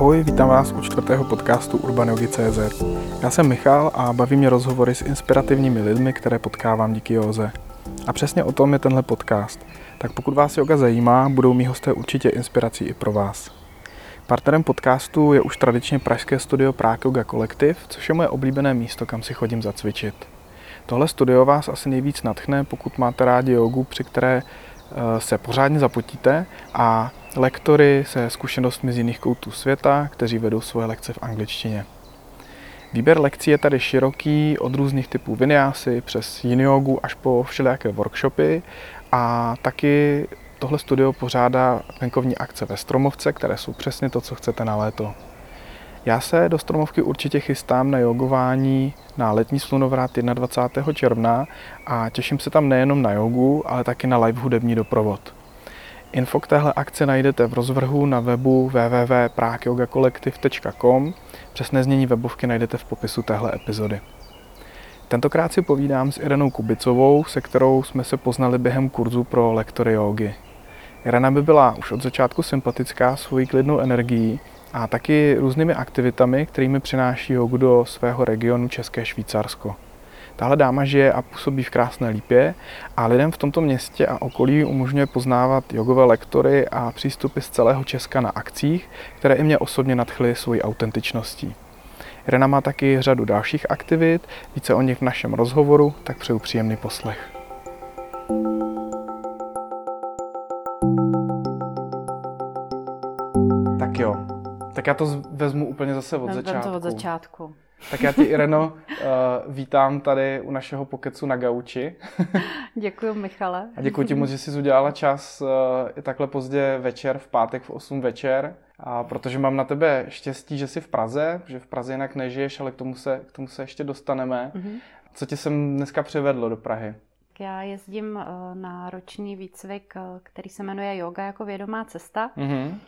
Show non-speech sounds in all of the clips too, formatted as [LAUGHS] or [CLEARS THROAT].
Ahoj, vítám vás u čtvrtého podcastu UrbanYogi.cz. Já jsem Michal a baví mě rozhovory s inspirativními lidmi, které potkávám díky józe. A přesně o tom je tenhle podcast. Tak pokud vás yoga zajímá, budou mý hosté určitě inspirací i pro vás. Partnerem podcastu je už tradičně pražské studio Prague Yoga Collective, což je moje oblíbené místo, kam si chodím zacvičit. Tohle studio vás asi nejvíc natchne, pokud máte rádi jogu, při které eh, se pořádně zapotíte a lektory se zkušenostmi z jiných koutů světa, kteří vedou svoje lekce v angličtině. Výběr lekcí je tady široký, od různých typů vinyásy přes yin až po všelijaké workshopy a taky tohle studio pořádá venkovní akce ve Stromovce, které jsou přesně to, co chcete na léto. Já se do Stromovky určitě chystám na jogování na letní slunovrat 21. června a těším se tam nejenom na jogu, ale taky na live hudební doprovod. Info k téhle akci najdete v rozvrhu na webu www.pragyogakolektiv.com. Přesné znění webovky najdete v popisu téhle epizody. Tentokrát si povídám s Irenou Kubicovou, se kterou jsme se poznali během kurzu pro lektory jogy. Irena by byla už od začátku sympatická svojí klidnou energií a taky různými aktivitami, kterými přináší jogu do svého regionu České Švýcarsko. Tahle dáma žije a působí v krásné lípě a lidem v tomto městě a okolí umožňuje poznávat jogové lektory a přístupy z celého Česka na akcích, které i mě osobně nadchly svojí autentičností. Irena má taky řadu dalších aktivit, více o nich v našem rozhovoru, tak přeju příjemný poslech. Tak jo, tak já to vezmu úplně zase od Vezmeme začátku. to od začátku. Tak já tě, Ireno, uh, vítám tady u našeho pokecu na gauči. Děkuji, Michale. A děkuji ti moc, že jsi udělala čas uh, i takhle pozdě večer, v pátek v 8 večer. A protože mám na tebe štěstí, že jsi v Praze, že v Praze jinak nežiješ, ale k tomu se, k tomu se ještě dostaneme. Mhm. Co tě sem dneska přivedlo do Prahy? Já jezdím eh, na roční výcvik, eh, který se jmenuje Yoga jako vědomá cesta. Mhm.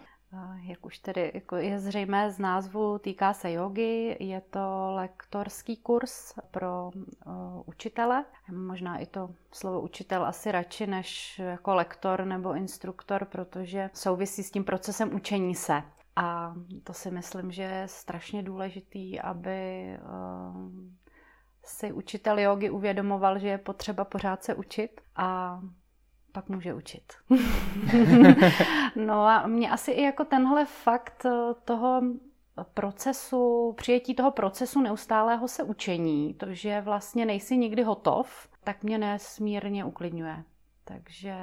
Jak už tedy jako je zřejmé z názvu, týká se jogy. Je to lektorský kurz pro uh, učitele. Možná i to slovo učitel asi radši než jako lektor nebo instruktor, protože souvisí s tím procesem učení se. A to si myslím, že je strašně důležitý, aby uh, si učitel jogy uvědomoval, že je potřeba pořád se učit a pak může učit. [LAUGHS] no a mě asi i jako tenhle fakt eh, toho procesu, přijetí toho procesu neustálého se učení, to, že vlastně nejsi nikdy hotov, tak mě nesmírně uklidňuje. Takže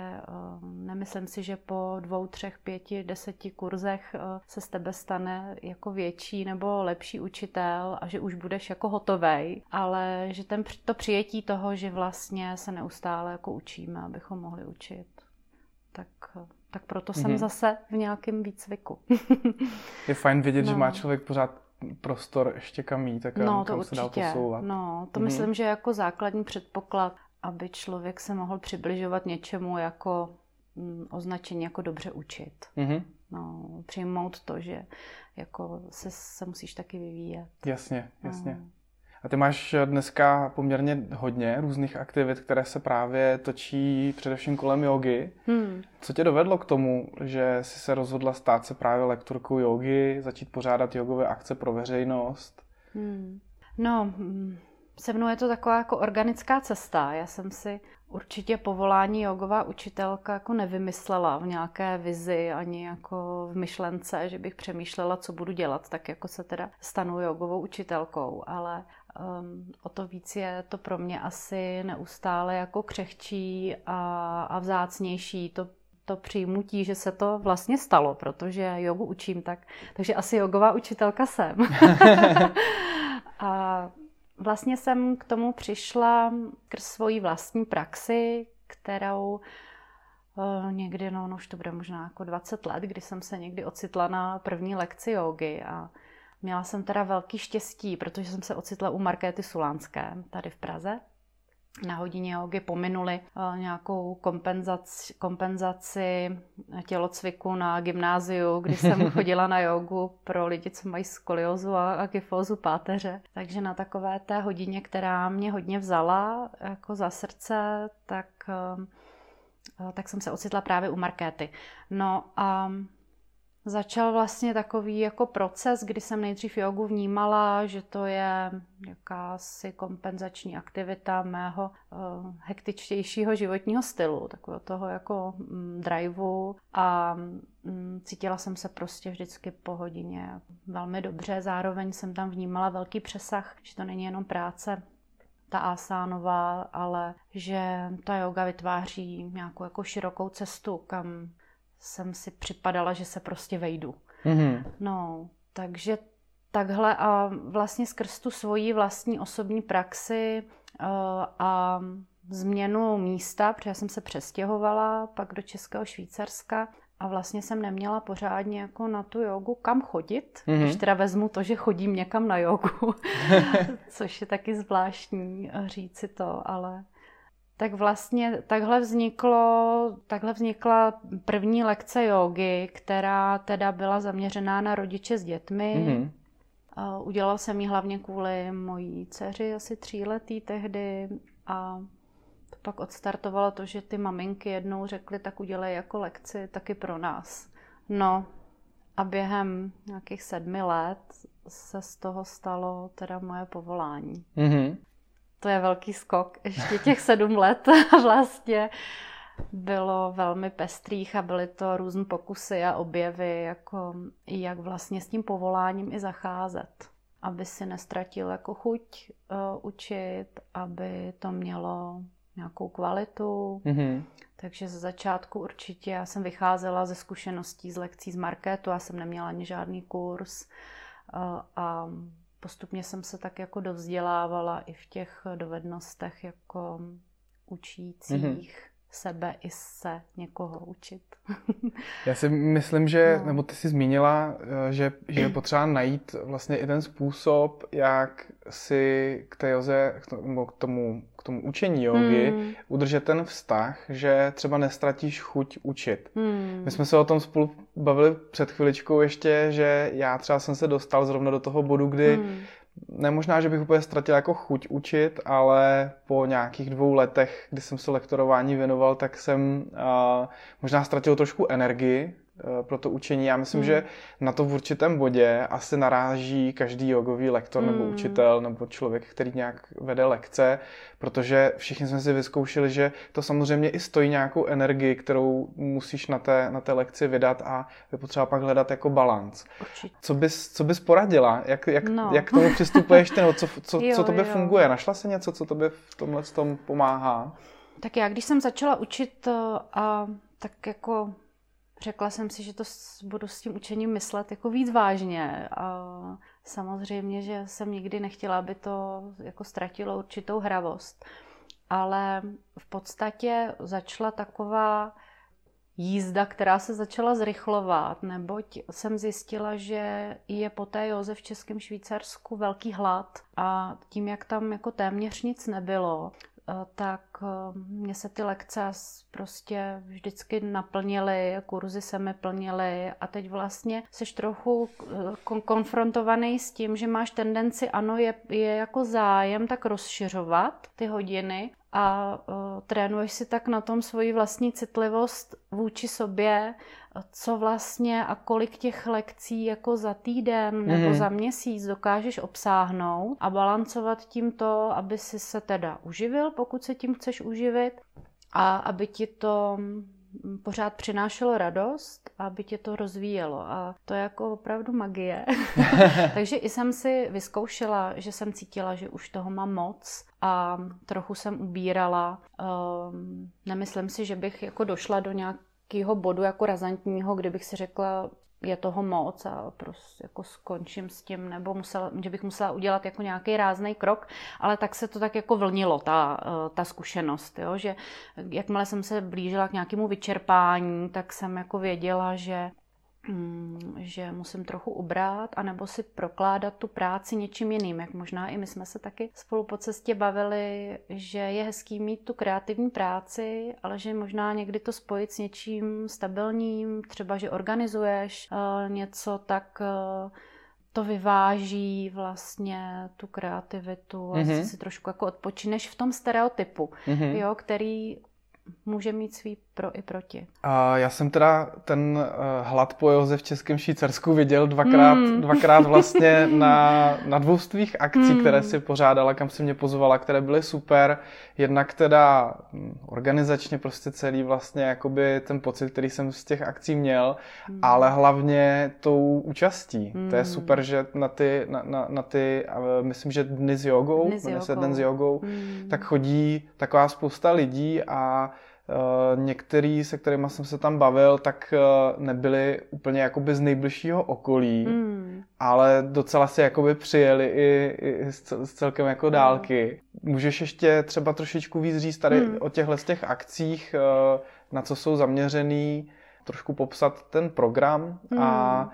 uh, nemyslím si, že po dvou, třech, pěti, deseti kurzech uh, se z tebe stane jako větší nebo lepší učitel a že už budeš jako hotovej, ale že ten, to přijetí toho, že vlastně se neustále jako učíme, abychom mohli učit, tak, uh, tak proto jsem Mhm. zase v nějakém výcviku. [LAUGHS] Je fajn vidět, že No. má člověk pořád prostor ještě kam jít, tak no, to kam se dál určitě. posouvat. No, to Mhm. myslím, že jako základní předpoklad, aby člověk se mohl přibližovat něčemu jako mm, označení jako dobře učit. Mhm. No, přijmout to, že jako se, se musíš taky vyvíjet. Jasně, jasně. No. A ty máš dneska poměrně hodně různých aktivit, které se právě točí především kolem jogy. Hmm. Co tě dovedlo k tomu, že jsi se rozhodla stát se právě lektorkou jogy, začít pořádat jogové akce pro veřejnost? Hmm. No, mm, se mnou je to taková jako organická cesta. Já jsem si určitě povolání jogová učitelka jako nevymyslela v nějaké vizi ani jako v myšlence, že bych přemýšlela, co budu dělat, tak jako se teda stanu jogovou učitelkou, ale um, o to víc je to pro mě asi neustále jako křehčí a, a vzácnější to to přijmutí, že se to vlastně stalo, protože jogu učím, tak, takže asi jogová učitelka jsem. [LAUGHS] a vlastně jsem k tomu přišla skrz svoji vlastní praxi, kterou eh, někdy, no, no už to bude možná jako 20 let, kdy jsem se někdy ocitla na první lekci jogy a měla jsem teda velký štěstí, protože jsem se ocitla u Markéty Sulánské tady v Praze. Na hodině jogy pominuli eh, nějakou kompenzaci, kompenzaci tělocviku na gymnáziu, kdy jsem [LAUGHS] chodila na jogu pro lidi, co mají skoliozu a, a kyfózu páteře. Takže na takové té hodině, která mě hodně vzala jako za srdce, tak, eh, tak jsem se ocitla právě u Markéty. No a začal vlastně takový jako proces, kdy jsem nejdřív jogu vnímala, že to je jakási kompenzační aktivita mého uh, hektičtějšího životního stylu, takového toho jako mm, driveu a mm, cítila jsem se prostě vždycky po hodině velmi dobře. Zároveň jsem tam vnímala velký přesah, že to není jenom práce ta asánová, ale že ta yoga vytváří nějakou jako širokou cestu, kam jsem si připadala, že se prostě vejdu. Mm-hmm. No, takže takhle a vlastně skrz tu svoji vlastní osobní praxi uh, a změnu místa, protože jsem se přestěhovala pak do Českého Švýcarska a vlastně jsem neměla pořádně jako na tu jogu kam chodit, mm-hmm. když teda vezmu to, že chodím někam na jogu, [LAUGHS] což je taky zvláštní říci to, ale tak vlastně takhle vzniklo, takhle vznikla první lekce jogy, která teda byla zaměřená na rodiče s dětmi. Mm-hmm. Udělal jsem ji hlavně kvůli mojí dceři, asi tříletý tehdy a to pak odstartovalo to, že ty maminky jednou řekly, tak udělej jako lekci taky pro nás. No a během nějakých sedmi let se z toho stalo teda moje povolání. Mm-hmm to je velký skok. Ještě těch sedm let [LAUGHS] vlastně bylo velmi pestrých a byly to různé pokusy a objevy, jako jak vlastně s tím povoláním i zacházet. Aby si nestratil jako chuť uh, učit, aby to mělo nějakou kvalitu. Mm-hmm. Takže ze začátku určitě já jsem vycházela ze zkušeností z lekcí z marketu, já jsem neměla ani žádný kurz uh, a postupně jsem se tak jako dovzdělávala i v těch dovednostech jako učících mm-hmm. sebe i se někoho učit. [LAUGHS] Já si myslím, že, no. nebo ty jsi zmínila, eh, že, že je potřeba najít vlastně i ten způsob, jak si k té joze, k tomu, k tomu učení jogy hmm. udržet ten vztah, že třeba nestratíš chuť učit. Hmm. My jsme se o tom spolu bavili před chviličkou ještě, že já třeba jsem se dostal zrovna do toho bodu, kdy hmm. ne možná, že bych úplně ztratil jako chuť učit, ale po nějakých dvou letech, kdy jsem se lektorování věnoval, tak jsem uh, možná ztratil trošku energii pro to učení. Já myslím, hmm. že na to v určitém bodě asi naráží každý jogový lektor hmm. nebo učitel nebo člověk, který nějak vede lekce, protože všichni jsme si vyzkoušeli, že to samozřejmě i stojí nějakou energii, kterou musíš na té, na té lekci vydat a je potřeba pak hledat jako balans. Co bys, co bys poradila? Jak, jak, no. jak tomu přistupuješ ten, co, co, [LAUGHS] jo, co tobě jo. funguje? Našla jsi něco, co tobě v tomhle tom pomáhá? Tak já, když jsem začala učit eh, a tak jako řekla jsem si, že to budu s tím učením myslet jako víc vážně. A samozřejmě, že jsem nikdy nechtěla, aby to jako ztratilo určitou hravost. Ale v podstatě začala taková jízda, která se začala zrychlovat, neboť jsem zjistila, že je po té Joze v Českém Švýcarsku velký hlad a tím, jak tam jako téměř nic nebylo, Eh, tak eh, mě se ty lekce prostě vždycky naplnily, kurzy se mi plnily a teď vlastně seš trochu eh, konfrontovaný s tím, že máš tendenci, ano, je, je jako zájem tak rozšiřovat ty hodiny a uh, trénuješ si tak na tom svoji vlastní citlivost vůči sobě, co vlastně a kolik těch lekcí jako za týden nebo mm. za měsíc dokážeš obsáhnout a balancovat tím to, aby si se teda uživil, pokud se tím chceš uživit a aby ti to pořád přinášelo radost a aby tě to rozvíjelo. A to je jako opravdu magie. [LAUGHS] [LAUGHS] Takže i jsem si vyzkoušela, že jsem cítila, že už toho mám moc a trochu jsem ubírala. Um, nemyslím si, že bych jako došla do nějakého bodu jako razantního, kdybych si řekla, je toho moc a prostě jako skončím s tím, nebo musela, že bych musela udělat jako nějaký rázný krok, ale tak se to tak jako vlnilo, ta, eh, ta zkušenost, jo? že jakmile jsem se blížila k nějakému vyčerpání, tak jsem jako věděla, že že musím trochu ubrat, anebo si prokládat tu práci něčím jiným, jak možná i my jsme se taky spolu po cestě bavili, že je hezký mít tu kreativní práci, ale že možná někdy to spojit s něčím stabilním, třeba že organizuješ uh, něco, tak uh, to vyváží vlastně tu kreativitu a mm-hmm. si trošku jako odpočineš v tom stereotypu, mm-hmm. jo, který může mít svý pro i proti. A já jsem teda ten uh, hlad po Joze v Českém Švýcarsku viděl dvakrát, mm. [LAUGHS] dvakrát vlastně na, na dvou svých akcí, mm. které si pořádala, kam si mě pozvala, které byly super. Jednak teda hm, organizačně prostě celý vlastně jakoby ten pocit, který jsem z těch akcí měl, mm. ale hlavně tou účastí. Mm. To je hmm. super, že na ty, na, na, na ty myslím, že dny s jogou, dny s jogou. se den s jogou, mm. tak chodí taková spousta lidí a některý, se kterými jsem se tam bavil, tak uh, nebyli úplně jakoby z nejbližšího okolí, mm. ale docela si jakoby přijeli i, i z celkem jako mm. dálky. Můžeš ještě třeba trošičku víc říct tady mm. o těchhle z těch akcích, uh, na co jsou zaměřený, trošku popsat ten program mm. a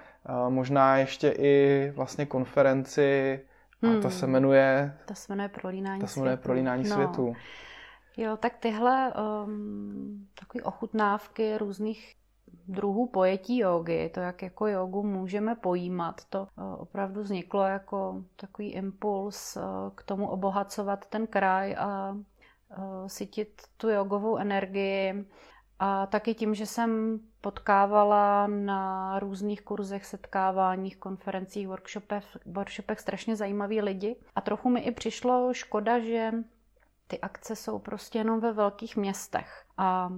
možná ještě i vlastně konferenci, a ta hmm. se jmenuje... Ta se jmenuje Prolínání ta se jmenuje Prolínání no. světu. Jo, tak tyhle um, takové ochutnávky různých druhů pojetí jogy, to, jak jako jogu můžeme pojímat, to uh, opravdu vzniklo jako takový impuls uh, k tomu obohacovat ten kraj a uh, sytit tu jogovou energii. A taky tím, že jsem potkávala na různých kurzech, setkáváních, konferencích, workshopech, workshopech strašně zajímaví lidi. A trochu mi i přišlo škoda, že ty akce jsou prostě jenom ve velkých městech. A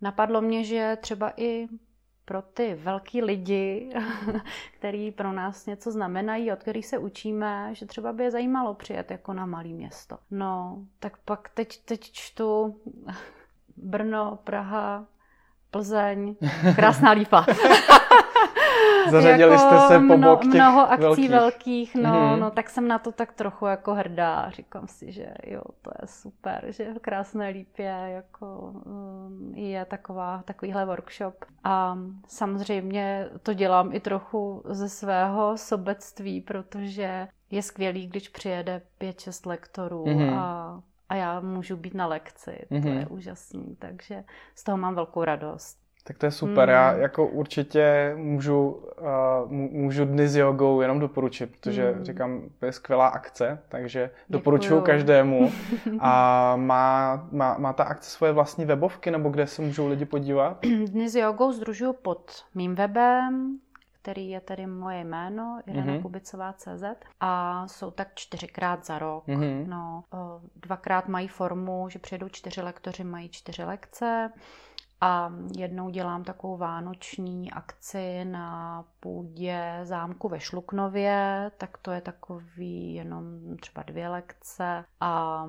napadlo mě, že třeba i pro ty velký lidi, [LAUGHS] který pro nás něco znamenají, od kterých se učíme, že třeba by je zajímalo přijet jako na malé město. No, tak pak teď, teď čtu [LAUGHS] Brno, Praha, Plzeň, [LAUGHS] krásná lípa. Zařadili jako jste se po bok těch Mnoho akcí velkých, velkých no, mm-hmm. no, tak jsem na to tak trochu jako hrdá. Říkám si, že jo, to je super, že v Krásné lípě jako um, je taková, takovýhle workshop. A samozřejmě to dělám i trochu ze svého sobectví, protože je skvělý, když přijede pět, šest lektorů mm-hmm. a a já můžu být na lekci. Mm-hmm. To je mhm. úžasný, takže z toho mám velkou radost. Tak to je super. Mm. Já jako určitě můžu, uh, můžu dny s jogou jenom doporučit, protože mm. říkám, to je skvělá akce, takže doporučuji každému. A [LAUGHS] má, má, má ta akce svoje vlastní webovky, nebo kde se můžou lidi podívat? [CLEARS THROAT] Dny s jogou združuju pod mým webem, který je tedy moje jméno, Irena mm-hmm. Kubicová CZ a jsou tak čtyřikrát za rok. Mm-hmm. No, dvakrát mají formu, že přijedou čtyři lektoři, mají čtyři lekce a jednou dělám takovou vánoční akci na půdě zámku ve Šluknově, tak to je takový jenom třeba dvě lekce a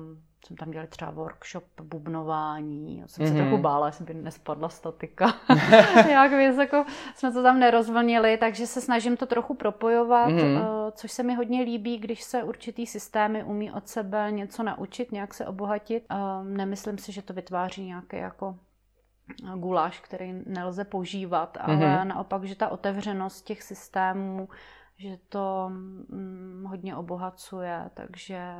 jsem tam dělali třeba workshop bubnování. Já jsem mm-hmm. se mhm. trochu bála, jestli by nespadla statika. [LAUGHS] Jak víc, jako jsme to tam nerozvlnili, takže se snažím to trochu propojovat, mm-hmm. což se mi hodně líbí, když se určitý systémy umí od sebe něco naučit, nějak se obohatit. Eh, nemyslím si, že to vytváří nějaké jako guláš, který nelze používat, ale mm-hmm. naopak, že ta otevřenost těch systémů, že to mm, hodně obohacuje, takže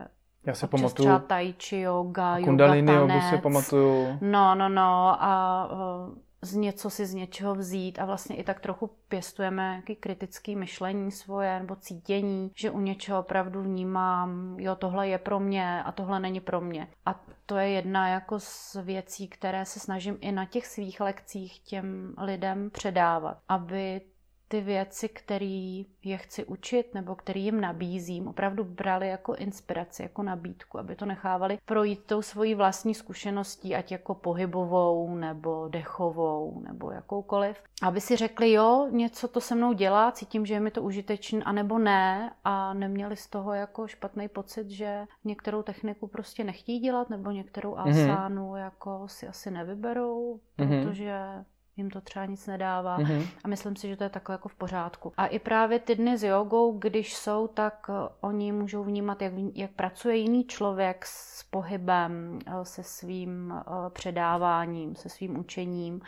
já se pamatuju. Třeba tai chi yoga, kundalini yoga, si pamatuju. No, no, no a uh, z něco si z něčeho vzít a vlastně i tak trochu pěstujeme nějaký kritický myšlení svoje nebo cítění, že u něčeho opravdu vnímám, jo, tohle je pro mě a tohle není pro mě. A to je jedna jako z věcí, které se snažím i na těch svých lekcích těm lidem předávat, aby ty věci, které je chci učit nebo které jim nabízím, opravdu brali jako inspiraci, jako nabídku, aby to nechávali projít tou svojí vlastní zkušeností, ať jako pohybovou nebo dechovou nebo jakoukoliv. Aby si řekli, jo, něco to se mnou dělá, cítím, že je mi to užitečné, anebo ne a neměli z toho jako špatný pocit, že některou techniku prostě nechtějí dělat nebo některou mhm. asánu mm-hmm. jako si asi nevyberou, mm-hmm. protože jim to třeba nic nedává mm-hmm. a myslím si, že to je takhle jako v pořádku. A i právě ty dny s jogou, když jsou, tak eh, oni můžou vnímat, jak, jak pracuje jiný člověk s pohybem, eh, se svým eh, předáváním, se svým učením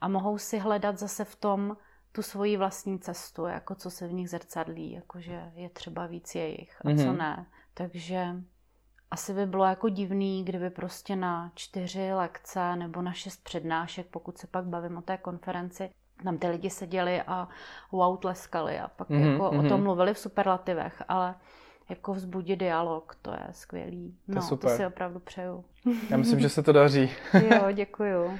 a mohou si hledat zase v tom tu svoji vlastní cestu, jako co se v nich zrcadlí, jakože je třeba víc jejich a mm-hmm. co mhm. ne. Takže asi by bylo jako divný, kdyby prostě na čtyři lekce nebo na šest přednášek, pokud se pak bavím o té konferenci, tam ty lidi seděli a wow tleskali a pak mm-hmm, jako mm-hmm. o tom mhm. mluvili v superlativech, ale jako vzbudit dialog, to je skvělý. No, to, super. to si opravdu přeju. Já myslím, že se to daří. [LAUGHS] jo, děkuju.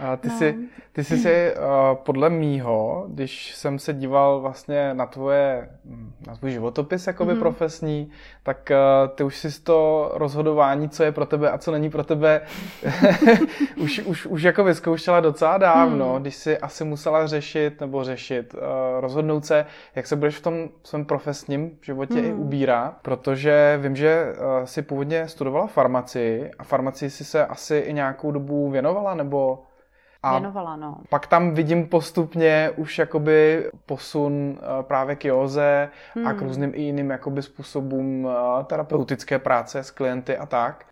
A ty, no. jsi, ty jsi si uh, podle mýho, když jsem se díval vlastně na tvoje, hm, na tvůj životopis jakoby mm-hmm. profesní, tak uh, ty už si to rozhodování, co je pro tebe a co není pro tebe, [LAUGHS] už, už, už jako vyzkoušela docela dávno, mm. když si asi musela řešit nebo řešit, uh, rozhodnout se, jak se budeš v tom svém profesním životě mm. i ubírat, protože vím, že uh, si původně studovala farmacii a farmacii si se asi i nějakou dobu věnovala, nebo a věnovala, no. Pak tam vidím postupně už jakoby posun eh, právě k józe hmm. a k hmm. různým i jiným jakoby způsobům eh, terapeutické práce s klienty a tak.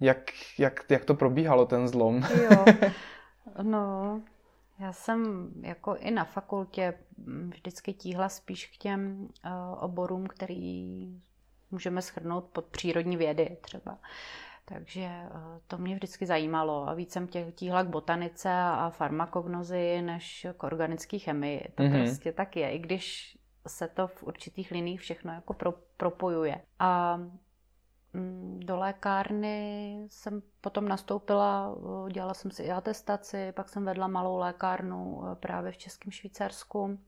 Jak, jak, jak to probíhalo, ten zlom? Jo, [LAUGHS] no, já jsem jako i na fakultě vždycky tíhla spíš k těm uh, oborům, který můžeme schrnout pod přírodní vědy třeba. Takže eh, to mě vždycky zajímalo a víc jsem tě, tíhla k botanice a farmakognozi než k organické chemii. To mm-hmm. prostě tak je, i když se to v určitých liních všechno jako pro, propojuje. A mm, do lékárny jsem potom nastoupila, eh, dělala jsem si i atestaci, pak jsem vedla malou lékárnu eh, právě v Českém Švýcarsku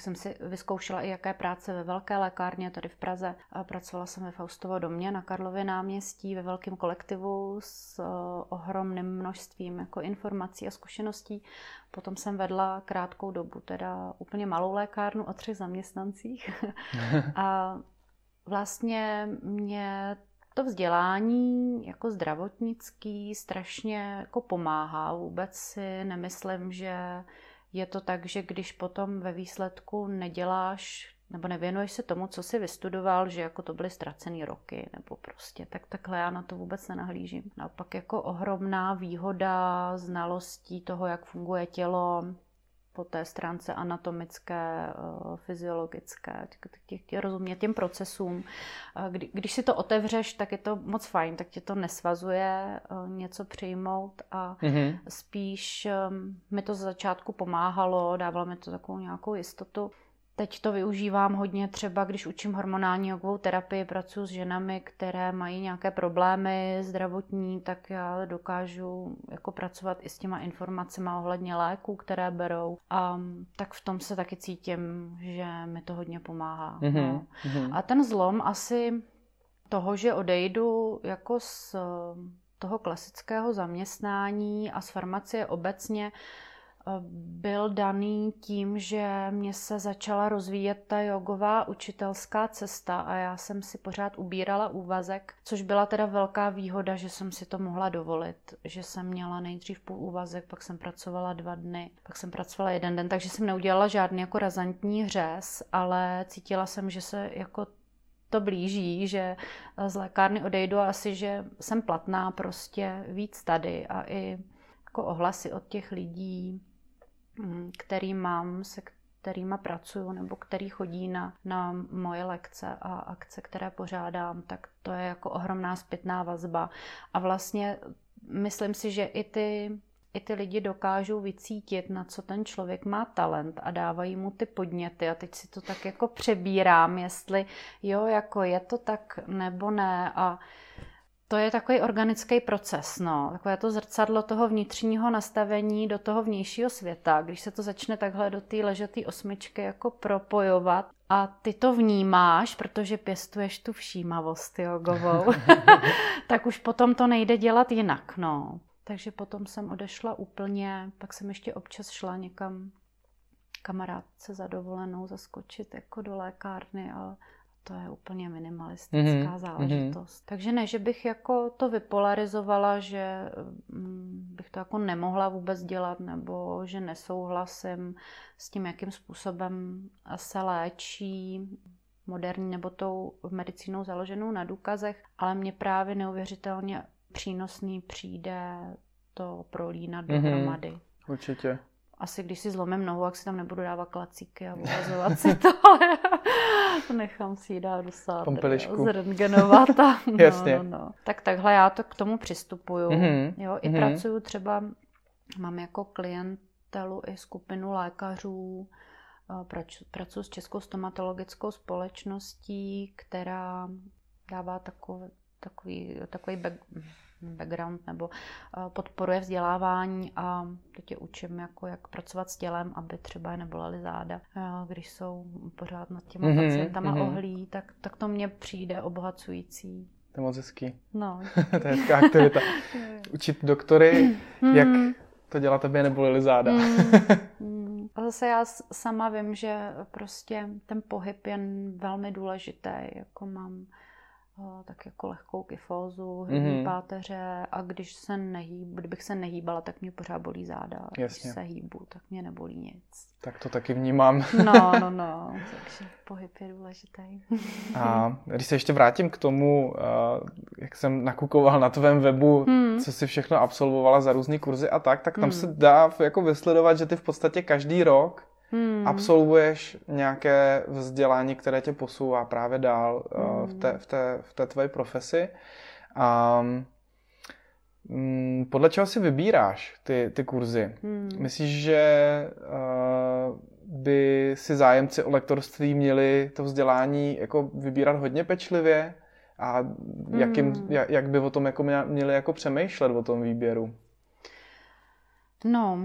jsem si vyzkoušela i jaké práce ve velké lékárně tady v Praze. Pracovala jsem ve Faustovo domě na Karlově náměstí ve velkém kolektivu s eh, ohromným množstvím jako informací a zkušeností. Potom jsem vedla krátkou dobu, teda úplně malou lékárnu o třech zaměstnancích. [LAUGHS] a vlastně mě to vzdělání jako zdravotnický strašně jako pomáhá. Vůbec si nemyslím, že je to tak, že když potom ve výsledku neděláš nebo nevěnuješ se tomu, co jsi vystudoval, že jako to byly ztracené roky, nebo prostě, tak takhle já na to vůbec nenahlížím. Naopak jako ohromná výhoda znalostí toho, jak funguje tělo, po té stránce anatomické, eh, fyziologické, rozumět těm procesům. Kdy, když si to otevřeš, tak je to moc fajn, tak tě to nesvazuje eh, něco přijmout a mm-hmm. spíš ehm, mi to za začátku pomáhalo, dávalo mi to takovou nějakou jistotu. Teď to využívám hodně třeba, když učím hormonální jogovou terapii, pracuji s ženami, které mají nějaké problémy zdravotní, tak já dokážu jako pracovat i s těma informacemi ohledně léků, které berou. A tak v tom se taky cítím, že mi to hodně pomáhá. Mm-hmm. No. Mm-hmm. A ten zlom asi toho, že odejdu jako z toho klasického zaměstnání a z farmacie obecně, byl daný tím, že mě se začala rozvíjet ta jogová učitelská cesta a já jsem si pořád ubírala úvazek, což byla teda velká výhoda, že jsem si to mohla dovolit, že jsem měla nejdřív půl úvazek, pak jsem pracovala dva dny, pak jsem pracovala jeden den, takže jsem neudělala žádný jako razantní hřez, ale cítila jsem, že se jako to blíží, že z lékárny odejdu a asi, že jsem platná prostě víc tady a i jako ohlasy od těch lidí, který mám, se kterými pracuju nebo který chodí na, na moje lekce a akce, které pořádám, tak to je jako ohromná zpětná vazba. A vlastně myslím si, že i ty i ty lidi dokážou vycítit, na co ten člověk má talent a dávají mu ty podněty a teď si to tak jako přebírám, jestli jo, jako je to tak nebo ne a to je takový organický proces, no. Takové to zrcadlo toho vnitřního nastavení do toho vnějšího světa, když se to začne takhle do té ležaté osmičky jako propojovat a ty to vnímáš, protože pěstuješ tu všímavost jogovou, [LAUGHS] [LAUGHS] tak už potom to nejde dělat jinak, no. Takže potom jsem odešla úplně, pak jsem ještě občas šla někam kamarádce za dovolenou zaskočit jako do lékárny, ale to je úplně minimalistická mm-hmm. záležitost. Mm-hmm. Takže ne, že bych jako to vypolarizovala, že mm, bych to jako nemohla vůbec dělat, nebo že nesouhlasím s tím, jakým způsobem se léčí moderní nebo tou medicínou založenou na důkazech, ale mně právě neuvěřitelně přínosný přijde to prolínat mm-hmm. dohromady. Určitě. Asi když si zlomím nohu, jak si tam nebudu dávat klacíky a uvazovat si to, ale [LAUGHS] nechám si ji dát do sádry, zrentgenovat. A, [LAUGHS] no, Jasně. No, no. Tak takhle já to k tomu přistupuju. Mm-hmm. Jo, I mm-hmm. pracuju třeba, mám jako klientelu i skupinu lékařů, pracuji, pracuji s Českou stomatologickou společností, která dává takový, takový, takový back, background nebo podporuje vzdělávání a teď je učím, jako jak pracovat s tělem, aby třeba nebolely záda, když jsou pořád nad těma mm-hmm, pacientama mm-hmm. ohlí, tak, tak to mně přijde obohacující. To je moc hezký. No. [LAUGHS] to je hezká aktivita. [LAUGHS] Učit doktory, jak to dělat, aby nebolely záda. mm. [LAUGHS] A zase já sama vím, že prostě ten pohyb je velmi důležitý. Jako mám tak jako lehkou kyfózu, mm-hmm. páteře a když se nehýb, kdybych se nehýbala, tak mě pořád bolí záda. Jasně. Když se hýbu, tak mě nebolí nic. Tak to taky vnímám. No, no, no, [LAUGHS] takže pohyb je důležitý. A když se ještě vrátím k tomu, jak jsem nakukoval na tvém webu, hmm. co si všechno absolvovala za různé kurzy a tak, tak tam hmm. se dá jako vysledovat, že ty v podstatě každý rok hmm. absolvuješ nějaké vzdělání, které tě posouvá právě dál hmm. v, té, v, té, v té tvé profesi. A mm, podle čeho si vybíráš ty, ty kurzy? Hmm. Myslíš, že uh, by si zájemci o lektorství měli to vzdělání jako vybírat hodně pečlivě? A jak, jim, hmm. jak, jak by o tom jako měli jako přemýšlet o tom výběru? No,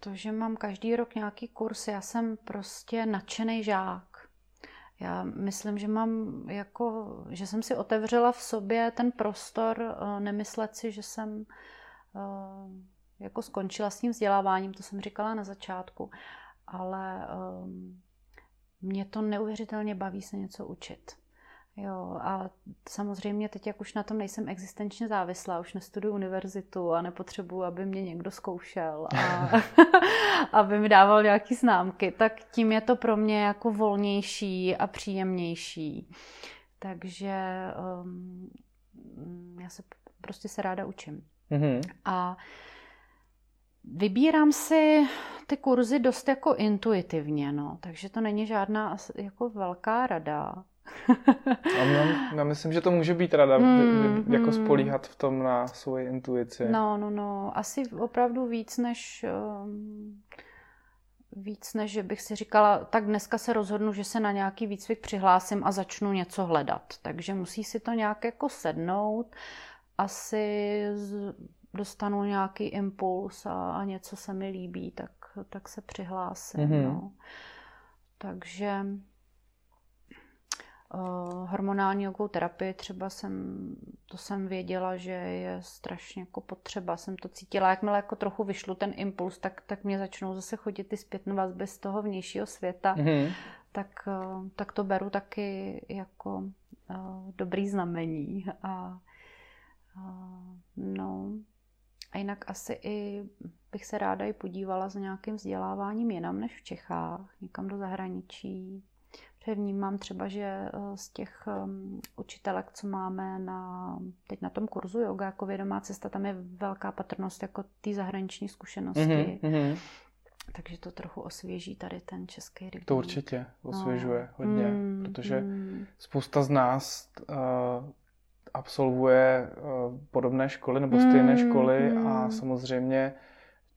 to, že mám každý rok nějaký kurz, já jsem prostě nadšený žák. Já myslím, že mám jako, že jsem si otevřela v sobě ten prostor, eh, nemyslet si, že jsem eh, jako skončila s tím vzděláváním, to jsem říkala na začátku, ale eh, mě to neuvěřitelně baví se něco učit. Jo, a samozřejmě teď, jak už na tom nejsem existenčně závislá, už nestuduju univerzitu a nepotřebuji, aby mě někdo zkoušel a [LAUGHS] [LAUGHS] aby mi dával nějaké známky, tak tím je to pro mě jako volnější a příjemnější. Takže um, já se prostě se ráda učím. Mm-hmm. A Vybírám si ty kurzy dost jako intuitivně, no, takže to není žádná jako velká rada. A já, já myslím, že to může být rada, mm, jako mm. spolíhat v tom na svoji intuici. No, no, no. Asi opravdu víc než... Um, víc než, že bych si říkala, tak dneska se rozhodnu, že se na nějaký výcvik přihlásím a začnu něco hledat. Takže musí si to nějak jako sednout. Asi z, dostanu nějaký impuls a, a něco se mi líbí, tak, tak se přihlásím. Mm-hmm. No. Takže hormonální jogovou terapii třeba jsem, to jsem věděla, že je strašně jako potřeba, jsem to cítila, jakmile jako trochu vyšlu ten impuls, tak, tak mě začnou zase chodit ty zpětné vazby z toho vnějšího světa, mm-hmm. tak, uh, tak to beru taky jako uh, dobrý znamení. A no. A jinak asi i bych se ráda i podívala za nějakým vzděláváním jinam než v Čechách, někam do zahraničí, že vnímám třeba, že eh, z těch um, učitelek, co máme na, teď na tom kurzu yoga jako vědomá cesta, tam je velká patrnost jako ty zahraniční zkušenosti. Mm-hmm. Takže to trochu osvěží tady ten český region. To určitě osvěžuje no. hodně, mm, protože mm. spousta z nás uh, absolvuje uh, podobné školy nebo stejné mm, školy mm. a samozřejmě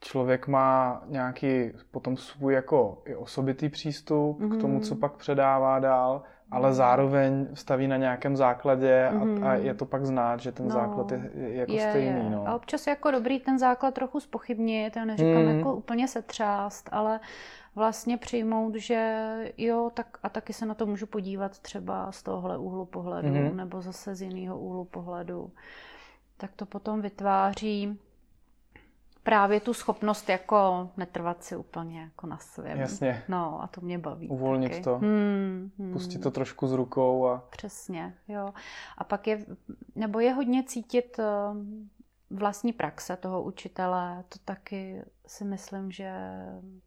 člověk má nějaký potom svůj jako i osobitý přístup mm-hmm. k tomu, co mhm. pak předává dál, ale mm. zároveň staví na nějakém základě a, mm. a je to pak znát, že ten no, základ je, je jako je, stejný. Je. No. A občas je jako dobrý ten základ trochu spochybnit, já neříkám mm. jako úplně setřást, ale vlastně přijmout, že jo, tak a taky se na to můžu podívat třeba z tohohle úhlu pohledu, mm. nebo zase z jiného úhlu pohledu. Tak to potom vytváří právě tu schopnost jako netrvat si úplně jako na svém. Jasně. No a to mě baví. Uvolnit taky. to. Hmm, hmm. Pustit to trošku z rukou. A... Přesně, jo. A pak je, nebo je hodně cítit eh, vlastní praxe toho učitele, to taky si myslím, že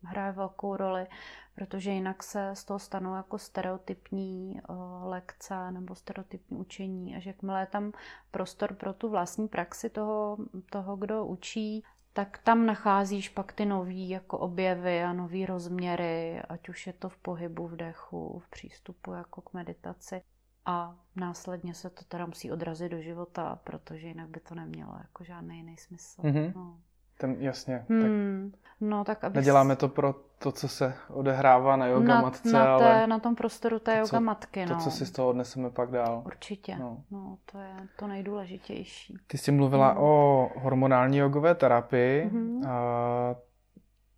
hraje velkou roli, protože jinak se z toho stanou jako stereotypní uh, lekce nebo stereotypní učení a že jakmile je tam prostor pro tu vlastní praxi toho, toho kdo učí, tak tam nacházíš pak ty nový jako objevy a nový rozměry, ať už je to v pohybu, v dechu, v přístupu jako k meditaci. A následně se to teda musí odrazit do života, protože jinak by to nemělo jako žádný jiný smysl. Mm-hmm. No. Ten, jasně. Hmm. Tak no, tak aby neděláme to pro to, co se odehrává na yoga na, matce, na, té, ale na tom prostoru té yoga matky. To, no. co si z toho odneseme pak dál. Určitě. No. no to je to nejdůležitější. Ty jsi mluvila hmm. o hormonální jogové terapii. Hmm. A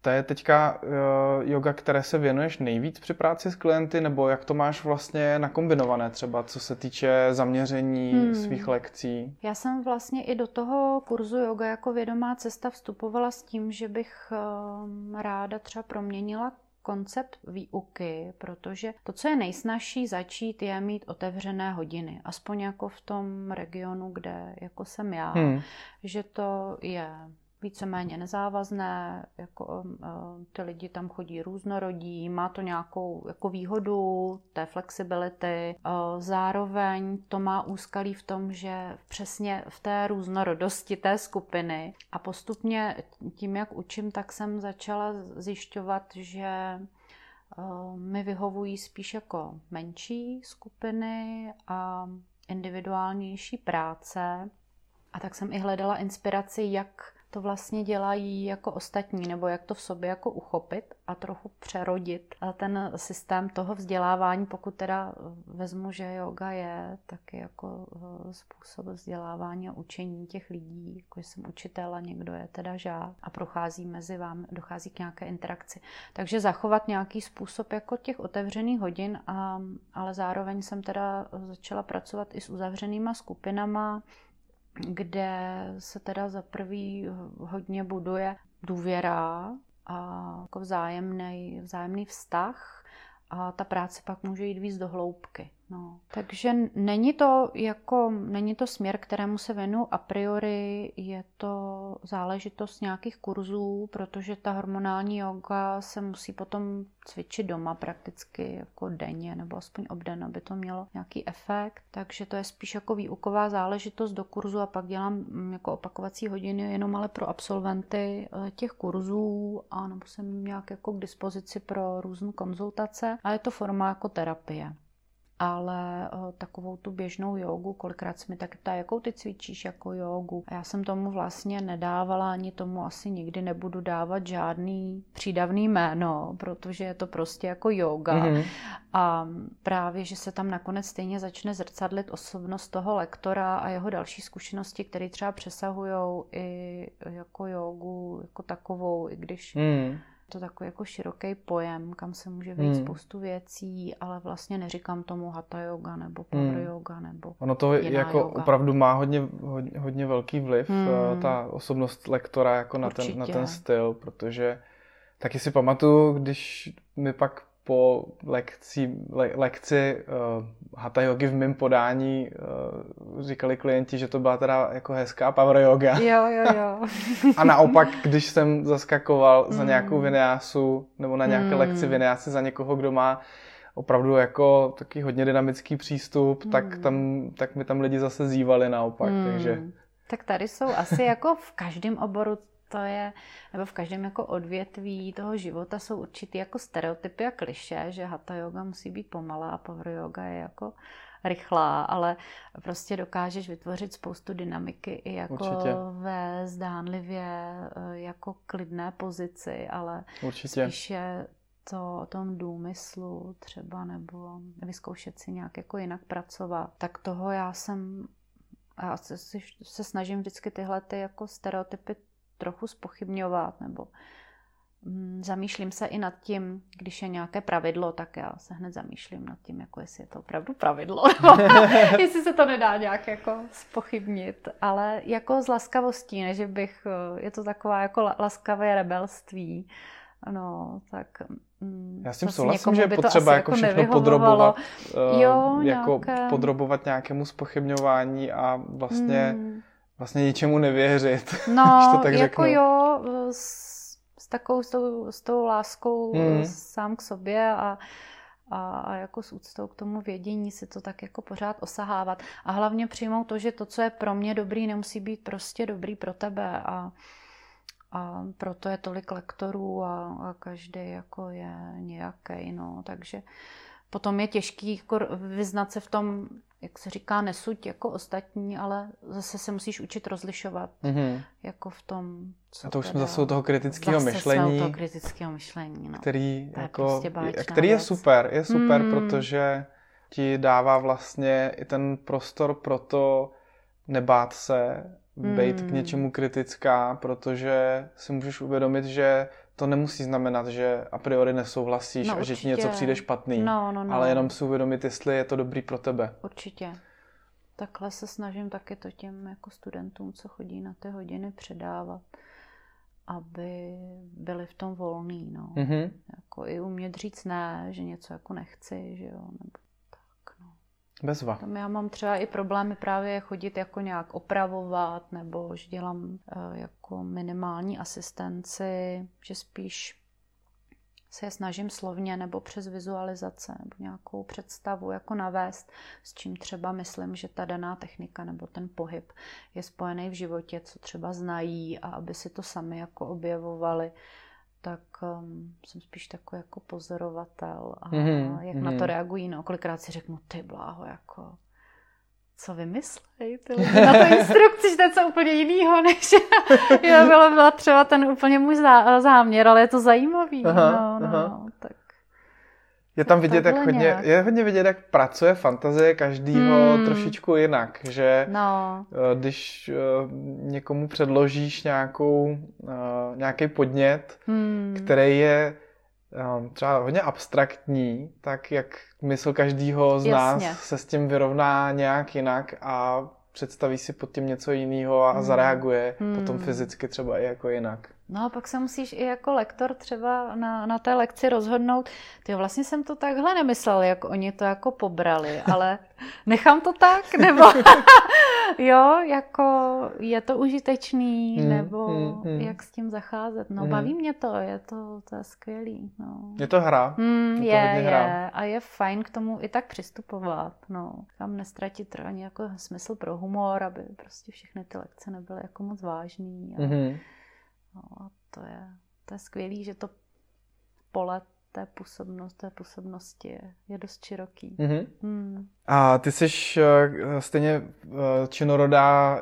to je teďka uh, yoga, které se věnuješ nejvíc při práci s klienty, nebo jak to máš vlastně nakombinované třeba, co se týče zaměření hmm. svých lekcí? Já jsem vlastně i do toho kurzu yoga jako vědomá cesta vstupovala s tím, že bych uh, ráda třeba proměnila koncept výuky, protože to, co je nejsnažší začít, je mít otevřené hodiny. Aspoň jako v tom regionu, kde jako jsem já. Hmm. Že to je víceméně nezávazné, jako ty lidi tam chodí různorodí, má to nějakou jako výhodu té flexibility. Uh, zároveň to má úskalí v tom, že přesně v té různorodosti té skupiny a postupně tím, jak učím, tak jsem začala zjišťovat, že uh, mi vyhovují spíš jako menší skupiny a individuálnější práce. A tak jsem i hledala inspiraci, jak to vlastně dělají jako ostatní, nebo jak to v sobě jako uchopit a trochu přerodit a ten systém toho vzdělávání, pokud teda vezmu, že yoga je taky jako eh, způsob vzdělávání a učení těch lidí, jako jsem učitel a někdo je teda žák a prochází mezi vám, dochází k nějaké interakci. Takže zachovat nějaký způsob jako těch otevřených hodin, a, ale zároveň jsem teda začala pracovat i s uzavřenýma skupinama, kde se teda za prvý hodně buduje důvěra a jako vzájemný, vzájemný vztah a ta práce pak může jít víc do hloubky. No. Takže není to jako, není to směr, kterému se věnu a priori, je to záležitost nějakých kurzů, protože ta hormonální yoga se musí potom cvičit doma prakticky jako denně nebo aspoň obden, aby to mělo nějaký efekt. Takže to je spíš jako výuková záležitost do kurzu a pak dělám mm, jako opakovací hodiny jenom ale pro absolventy eh, těch kurzů a nebo jsem nějak jako k dispozici pro různé konzultace a je to forma jako terapie ale uh, takovou tu běžnou jogu, kolikrát se mi tak ptá, jakou ty cvičíš jako jogu. A já jsem tomu vlastně nedávala, ani tomu asi nikdy nebudu dávat žádný přídavný jméno, protože je to prostě jako yoga. Mm-hmm. A právě, že se tam nakonec stejně začne zrcadlit osobnost toho lektora a jeho další zkušenosti, které třeba přesahují i jako jogu jako takovou, i když mm to takový jako široký pojem, kam se může vejít hmm. spoustu věcí, ale vlastně neříkám tomu hatha yoga nebo power hmm. yoga nebo Ono to jako yoga. opravdu má hodně, hodně, hodně velký vliv, hmm. Eh, ta osobnost lektora jako na ten, na ten styl, protože taky si pamatuju, když mi pak po lekci, le, lekci uh, hatha yogi v mém podání uh, říkali klienti, že to byla teda jako hezká power yoga. Jo, jo, jo. A naopak, když jsem zaskakoval mm. za nějakou vinyásu nebo na nějaké mm. lekci vinyásy za někoho, kdo má opravdu jako taky hodně dynamický přístup, mm. tak, tam, tak mi tam lidi zase zývali naopak, mm. takže... Tak tady jsou asi jako v každém oboru to je, nebo v každém jako odvětví toho života jsou určitý jako stereotypy a kliše, že hatha yoga musí být pomalá a power yoga je jako rychlá, ale prostě dokážeš vytvořit spoustu dynamiky i jako Určitě. ve zdánlivě eh, jako klidné pozici, ale Určitě. spíše to o tom důmyslu třeba nebo vyzkoušet si nějak jako jinak pracovat, tak toho já jsem já se, se snažím vždycky tyhle ty jako stereotypy trochu spochybňovat nebo mm, zamýšlím se i nad tím, když je nějaké pravidlo, tak já se hned zamýšlím nad tím, jako jestli je to opravdu pravidlo, [LAUGHS] [LAUGHS] jestli se to nedá nějak jako spochybnit, ale jako z laskavostí, ne, že bych, eh, je to taková jako laskavé rebelství, no, tak mm, já s tím souhlasím, že je potřeba jako, jako všechno podrobovat, uh, jo, jako nějaké... podrobovat nějakému spochybňování a vlastně mm vlastně ničemu nevěřit. [LAUGHS] No, to tak jako řeknu. jo, s, s takovou, s tou, s tou láskou mm. sám k sobě a, a, a jako s úctou k tomu vědění si to tak jako pořád osahávat. A hlavně přijmout to, že to, co je pro mě dobrý, nemusí být prostě dobrý pro tebe a, a proto je tolik lektorů a, a každý jako je nějaký, no, takže potom je těžký jako vyznat se v tom, jak se říká, nesuď jako ostatní, ale zase se musíš učit rozlišovat mm-hmm. jako v tom, co A to už jsme zase u toho kritického myšlení. toho kritického myšlení, no. Který, jako, je prostě který je super, je super, mm. protože ti dává vlastně i ten prostor pro to nebát se, být mm. k něčemu kritická, protože si můžeš uvědomit, že to nemusí znamenat, že a priori nesouhlasíš no, a že ti něco přijde špatný, no, no, no. ale jenom si uvědomit, jestli je to dobrý pro tebe. Určitě. Takhle se snažím taky to těm jako studentům, co chodí na ty hodiny, předávat, aby byli v tom volný, no. Mm-hmm. Jako i umět říct ne, že něco jako nechci, že jo, nebo Bezva. Tam já mám třeba i problémy právě chodit jako nějak opravovat, nebo že dělám uh, jako minimální asistenci, že spíš se je snažím slovně nebo přes vizualizace nebo nějakou představu jako navést, s čím třeba myslím, že ta daná technika nebo ten pohyb je spojený v životě, co třeba znají a aby si to sami jako objevovali tak um, jsem spíš takový jako pozorovatel a mm-hmm. jak mm-hmm. na to mhm. reagují. No, kolikrát si řeknu, ty bláho, jako co vymyslej ty [LAUGHS] lidi na to instrukci, že to je co úplně jinýho, než [LAUGHS] jo, bylo, byla třeba ten úplně můj zá, záměr, ale je to zajímavý. Aha, no, no, aha. No, tak je tam vidět, jak hodně, je hodně vidět, jak pracuje fantazie každýho hmm. trošičku jinak, že no. Eh, když eh, někomu předložíš nějakou, eh, nějaký podnět, hmm. který je třeba hodně abstraktní, tak jak mysl každýho z Jasně. nás se s tím vyrovná nějak jinak a představí si pod tím něco jiného a hmm. zareaguje hmm. potom fyzicky třeba i jako jinak. No a pak se musíš i jako lektor třeba na, na té lekci rozhodnout, ty vlastně jsem to takhle nemyslel, jak oni to jako pobrali, [LAUGHS] ale nechám to tak, nebo [LAUGHS] jo, jako je to užitečný, hmm, nebo hmm, hmm. jak s tím zacházet. No hmm. baví mě to, je to, to je skvělý. No. Je to hra. Hmm, je, je, je hra. a je fajn k tomu i tak přistupovat. No. Tam nestratit ani jako smysl pro humor, aby prostě všechny ty lekce nebyly jako moc vážný. A... Hmm No a to je, to je skvělý, že to pole té působnosti, té působnosti je, je dost široký. Mm-hmm. Hmm. A ty jsi uh, stejně uh, činorodá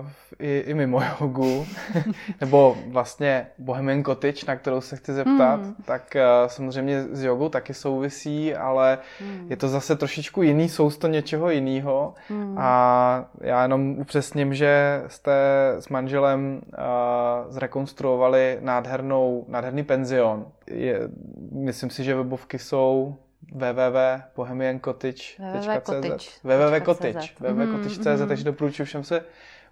uh, i, i mimo jogu, [LAUGHS] nebo vlastně Bohemian Cottage, na kterou se chci zeptat, mm. tak uh, samozřejmě s jogou taky souvisí, ale mm. je to zase trošičku jiný sousto něčeho jiného. Mm. A já jenom upřesním, že jste s manželem uh, zrekonstruovali nádhernou, nádherný penzion. Je, myslím si, že webovky jsou www.bohemiancottage.cz www.cottage www.cottage.cz takže doporučuji všem se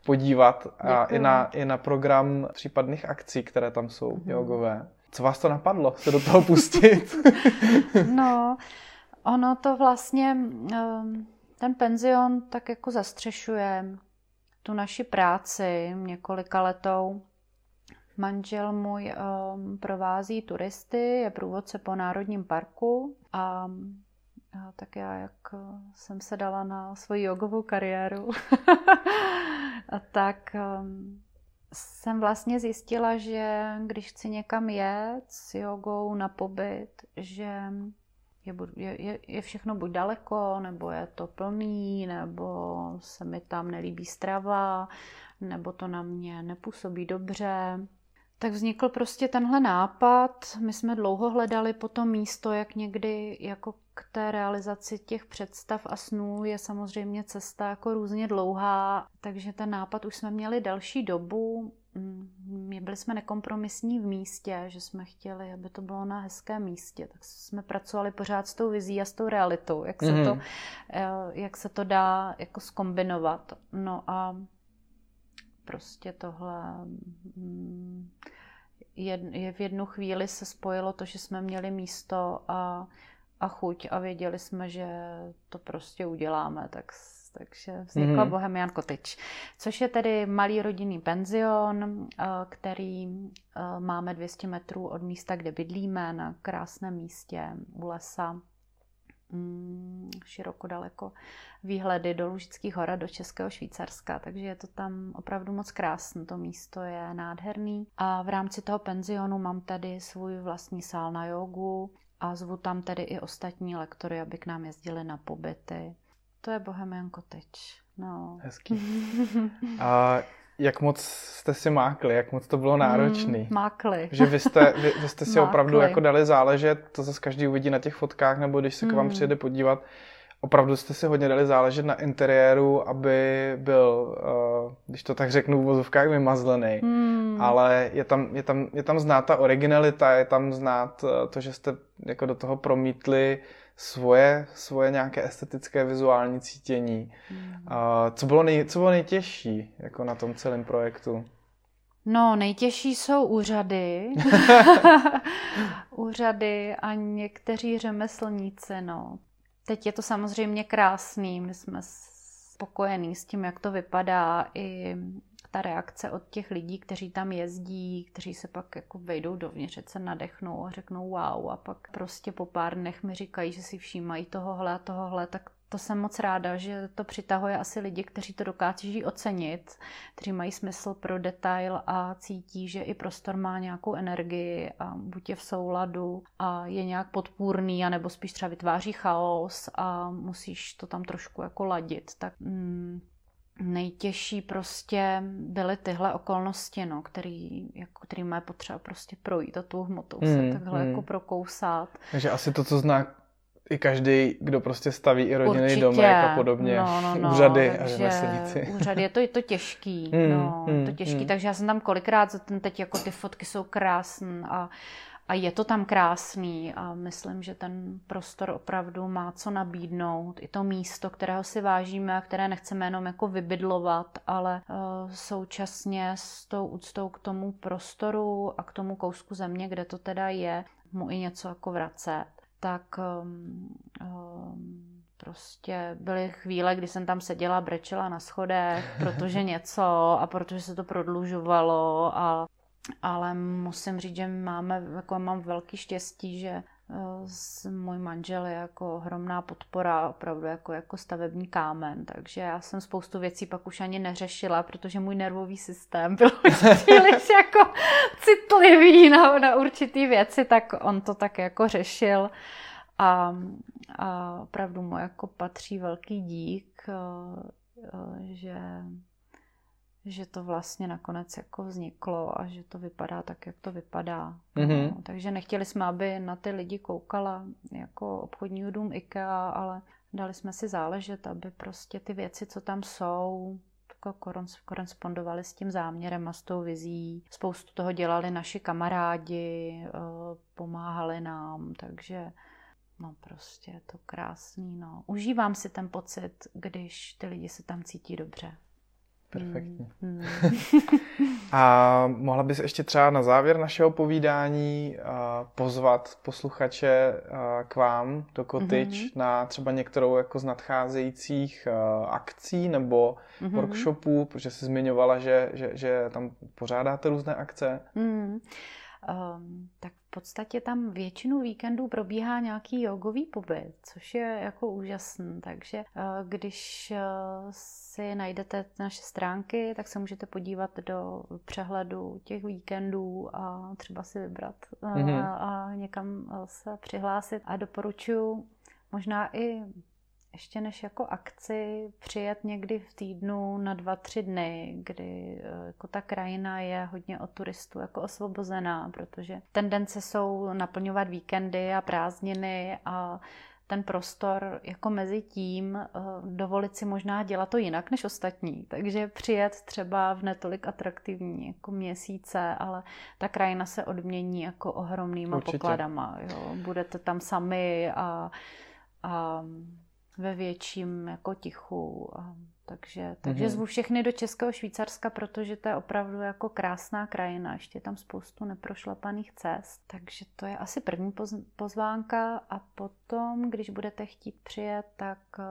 podívat a i na, i na program případných akcí, které tam jsou mm-hmm. jogové. Co vás to napadlo se do toho pustit? [LAUGHS] no, ono to vlastně, ehm, ten penzion tak jako zastřešuje tu naši práci několika letou. Manžel můj um, provází turisty, je průvodce po Národním parku a, a tak já, jak jsem se dala na svoji jogovou kariéru, [LAUGHS] tak um, jsem vlastně zjistila, že když chci někam jet s jogou na pobyt, že je, je, je všechno buď daleko, nebo je to plný, nebo se mi tam nelíbí strava, nebo to na mě nepůsobí dobře tak vznikl prostě tenhle nápad. My jsme dlouho hledali po to místo, jak někdy jako k té realizaci těch představ a snů je samozřejmě cesta jako různě dlouhá, takže ten nápad už jsme měli další dobu. Mm, byli jsme nekompromisní v místě, že jsme chtěli, aby to bylo na hezkém místě, tak jsme pracovali pořád s tou vizí a s tou realitou, jak se, mm-hmm. to, eh, jak se to dá jako skombinovat. No a prostě tohle mm, je, je v jednu chvíli se spojilo to, že jsme měli místo a, a chuť a věděli jsme, že to prostě uděláme, tak, takže vznikla mm-hmm. Bohemian Cottage, což je tedy malý rodinný penzion, eh, který eh, máme 200 metrů od místa, kde bydlíme, na krásném místě u lesa široko daleko výhledy do Lužických hor a do Českého Švýcarska, takže je to tam opravdu moc krásné, to místo je nádherný. A v rámci toho penzionu mám tady svůj vlastní sál na jogu a zvu tam tedy i ostatní lektory, aby k nám jezdili na pobyty. To je Bohemian Cottage. No. Hezký. A jak moc jste si mákli, jak moc to bylo náročný? Mm, mákli. Že vy jste, vy, vy jste si [LAUGHS] mákli. opravdu jako dali záležet, to zase každý uvidí na těch fotkách, nebo když se k vám mm. přijede podívat, opravdu jste si hodně dali záležet na interiéru, aby byl, uh, když to tak řeknu v vozovkách, vymazlený. Hmm. Ale je tam, je, tam, je tam znát ta originalita, je tam znát uh, to, že jste jako do toho promítli svoje, svoje nějaké estetické vizuální cítění. Hmm. Uh, co, bylo nej, co bylo nejtěžší jako na tom celém projektu? No, nejtěžší jsou úřady. [LAUGHS] úřady a někteří řemeslníci, no. Teď je to samozřejmě krásný, my jsme spokojení s tím, jak to vypadá, i ta reakce od těch lidí, kteří tam jezdí, kteří se pak jako vejdou dovnitř, se nadechnou a řeknou wow a pak prostě po pár dnech mi říkají, že si všímají tohohle a tohohle, tak to jsem moc ráda, že to přitahuje asi lidi, kteří to dokáží ocenit, kteří mají smysl pro detail a cítí, že i prostor má nějakou energii a buď je v souladu a je nějak podpůrný, anebo spíš třeba vytváří chaos a musíš to tam trošku jako ladit. Tak mm, nejtěžší prostě byly tyhle okolnosti, no, který, jako, který má potřeba prostě projít a tu hmotu mm, se takhle mm. jako prokousat. Takže asi to, co zná i každý, kdo prostě staví i rodinný domek a podobně, no, no, no, úřady a řemeslníci. Úřady, je to, je to těžký, mm, no, mm, to těžký, mm. takže já jsem tam kolikrát za ten teď, jako ty fotky jsou krásné a a je to tam krásný a myslím, že ten prostor opravdu má co nabídnout. I to místo, kterého si vážíme a které nechceme jenom jako vybydlovat, ale uh, současně s tou úctou k tomu prostoru a k tomu kousku země, kde to teda je, mu i něco jako vracet. Tak um, um, prostě byly chvíle, kdy jsem tam seděla, brečela na schodech, protože [LAUGHS] něco a protože se to prodlužovalo a ale musím říct, že máme, jako mám velký štěstí, že eh, můj manžel je jako ohromná podpora, opravdu jako, jako stavební kámen, takže já jsem spoustu věcí pak už ani neřešila, protože můj nervový systém byl [LAUGHS] příliš jako citlivý na, na určitý věci, tak on to tak jako řešil. A, a opravdu mu jako patří velký dík, eh, eh, že že to vlastně nakonec jako vzniklo a že to vypadá tak, jak to vypadá. Mm-hmm. No, takže nechtěli jsme, aby na ty lidi koukala jako obchodní dům IKEA, ale dali jsme si záležet, aby prostě ty věci, co tam jsou, jako korespondovaly s tím záměrem a s tou vizí. Spoustu toho dělali naši kamarádi, eh, pomáhali nám, takže no prostě je to krásný. No. Užívám si ten pocit, když ty lidi se tam cítí dobře. Perfektní. Mm. [LAUGHS] a mohla bys ještě třeba na závěr našeho povídání pozvat posluchače k vám do Kotič mm-hmm. na třeba některou jako z nadcházejících akcí nebo mm-hmm. workshopů, protože jsi zmiňovala, že, že, že tam pořádáte různé akce. Mm. Um, tak v podstatě tam většinu víkendů probíhá nějaký jogový pobyt, což je jako úžasný. Takže uh, když uh, si najdete naše stránky, tak se můžete podívat do přehledu těch víkendů a třeba si vybrat mm-hmm. a někam se přihlásit. A doporučuji možná i ještě než jako akci přijet někdy v týdnu na dva, tři dny, kdy eh, jako ta krajina je hodně od turistů jako osvobozená, protože tendence jsou naplňovat víkendy a prázdniny a ten prostor jako mezi tím eh, dovolit si možná dělat to jinak než ostatní. Takže přijet třeba v netolik atraktivní jako měsíce, ale ta krajina se odmění jako ohromnýma Určitě. pokladama. Jo. Budete tam sami a, a ve větším jako tichu. A, takže, takže mm-hmm. zvu všechny do Českého Švýcarska, protože to je opravdu jako krásná krajina. Ještě je tam spoustu neprošlapaných cest. Takže to je asi první pozvánka a potom, když budete chtít přijet, tak eh,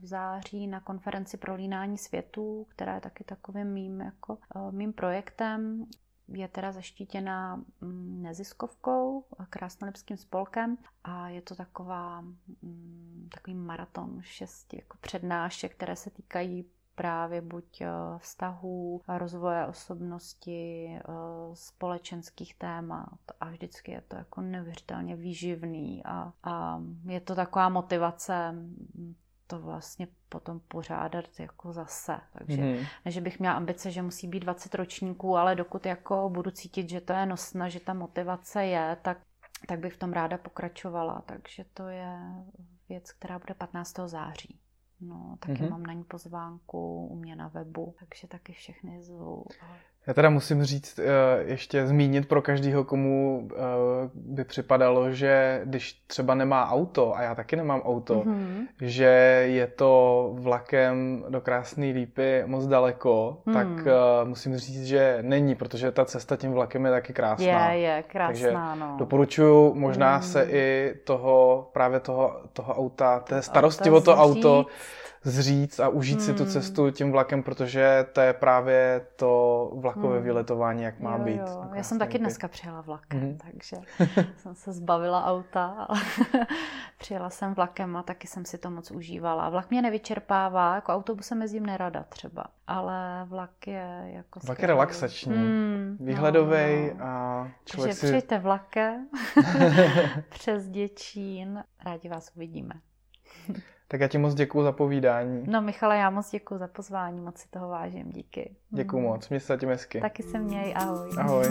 v září na konferenci pro línání světů, která je taky takovým mým, jako, eh, mým projektem, je teda zaštítěna mm, neziskovkou, krásnolipským spolkem a je to taková, mm, takový maraton šesti jako přednášek, které se týkají právě buď eh, vztahů, rozvoje osobnosti, eh, společenských témat a vždycky je to jako neuvěřitelně výživný a, a je to taková motivace to vlastně potom pořádat jako zase. Takže mm-hmm. ne, že bych měla ambice, že musí být 20 ročníků, ale dokud jako budu cítit, že to je nosné, že ta motivace je, tak, tak bych v tom ráda pokračovala. Takže to je věc, která bude 15. září. No, taky mm-hmm. mám na ní pozvánku u mě na webu, takže taky všechny zvu. Já teda musím říct, eh, ještě zmínit pro každého, komu eh, by připadalo, že když třeba nemá auto, a já taky nemám auto, mm-hmm. že je to vlakem do Krásné lípy moc daleko, mm. tak eh, musím říct, že není, protože ta cesta tím vlakem je taky krásná. Je, je, krásná, Takže no. doporučuju možná mm. se i toho, právě toho, toho auta, té starosti o to auto, zříct a užít hmm. si tu hmm. cestu tím vlakem, protože to je právě to vlakové hmm. vyletování, jak má jo, být. Jo. Já jsem taky dneska přijela vlakem, hmm. takže [LAUGHS] jsem se zbavila auta [LAUGHS] přijela jsem vlakem a taky jsem si to moc užívala. Vlak mě nevyčerpává, jako autobusem jezdím nerada třeba, ale vlak je jako... Vlak je relaxační, hmm, výhledový no, no. a člověk takže si... přijďte vlakem [LAUGHS] přes Děčín, rádi vás uvidíme. Tak já ti moc děkuji za povídání. No Michale, já moc děkuji za pozvání, moc si toho vážím, díky. Děkuji mm. moc, měj se zatím hezky. Taky se měj, ahoj. Ahoj.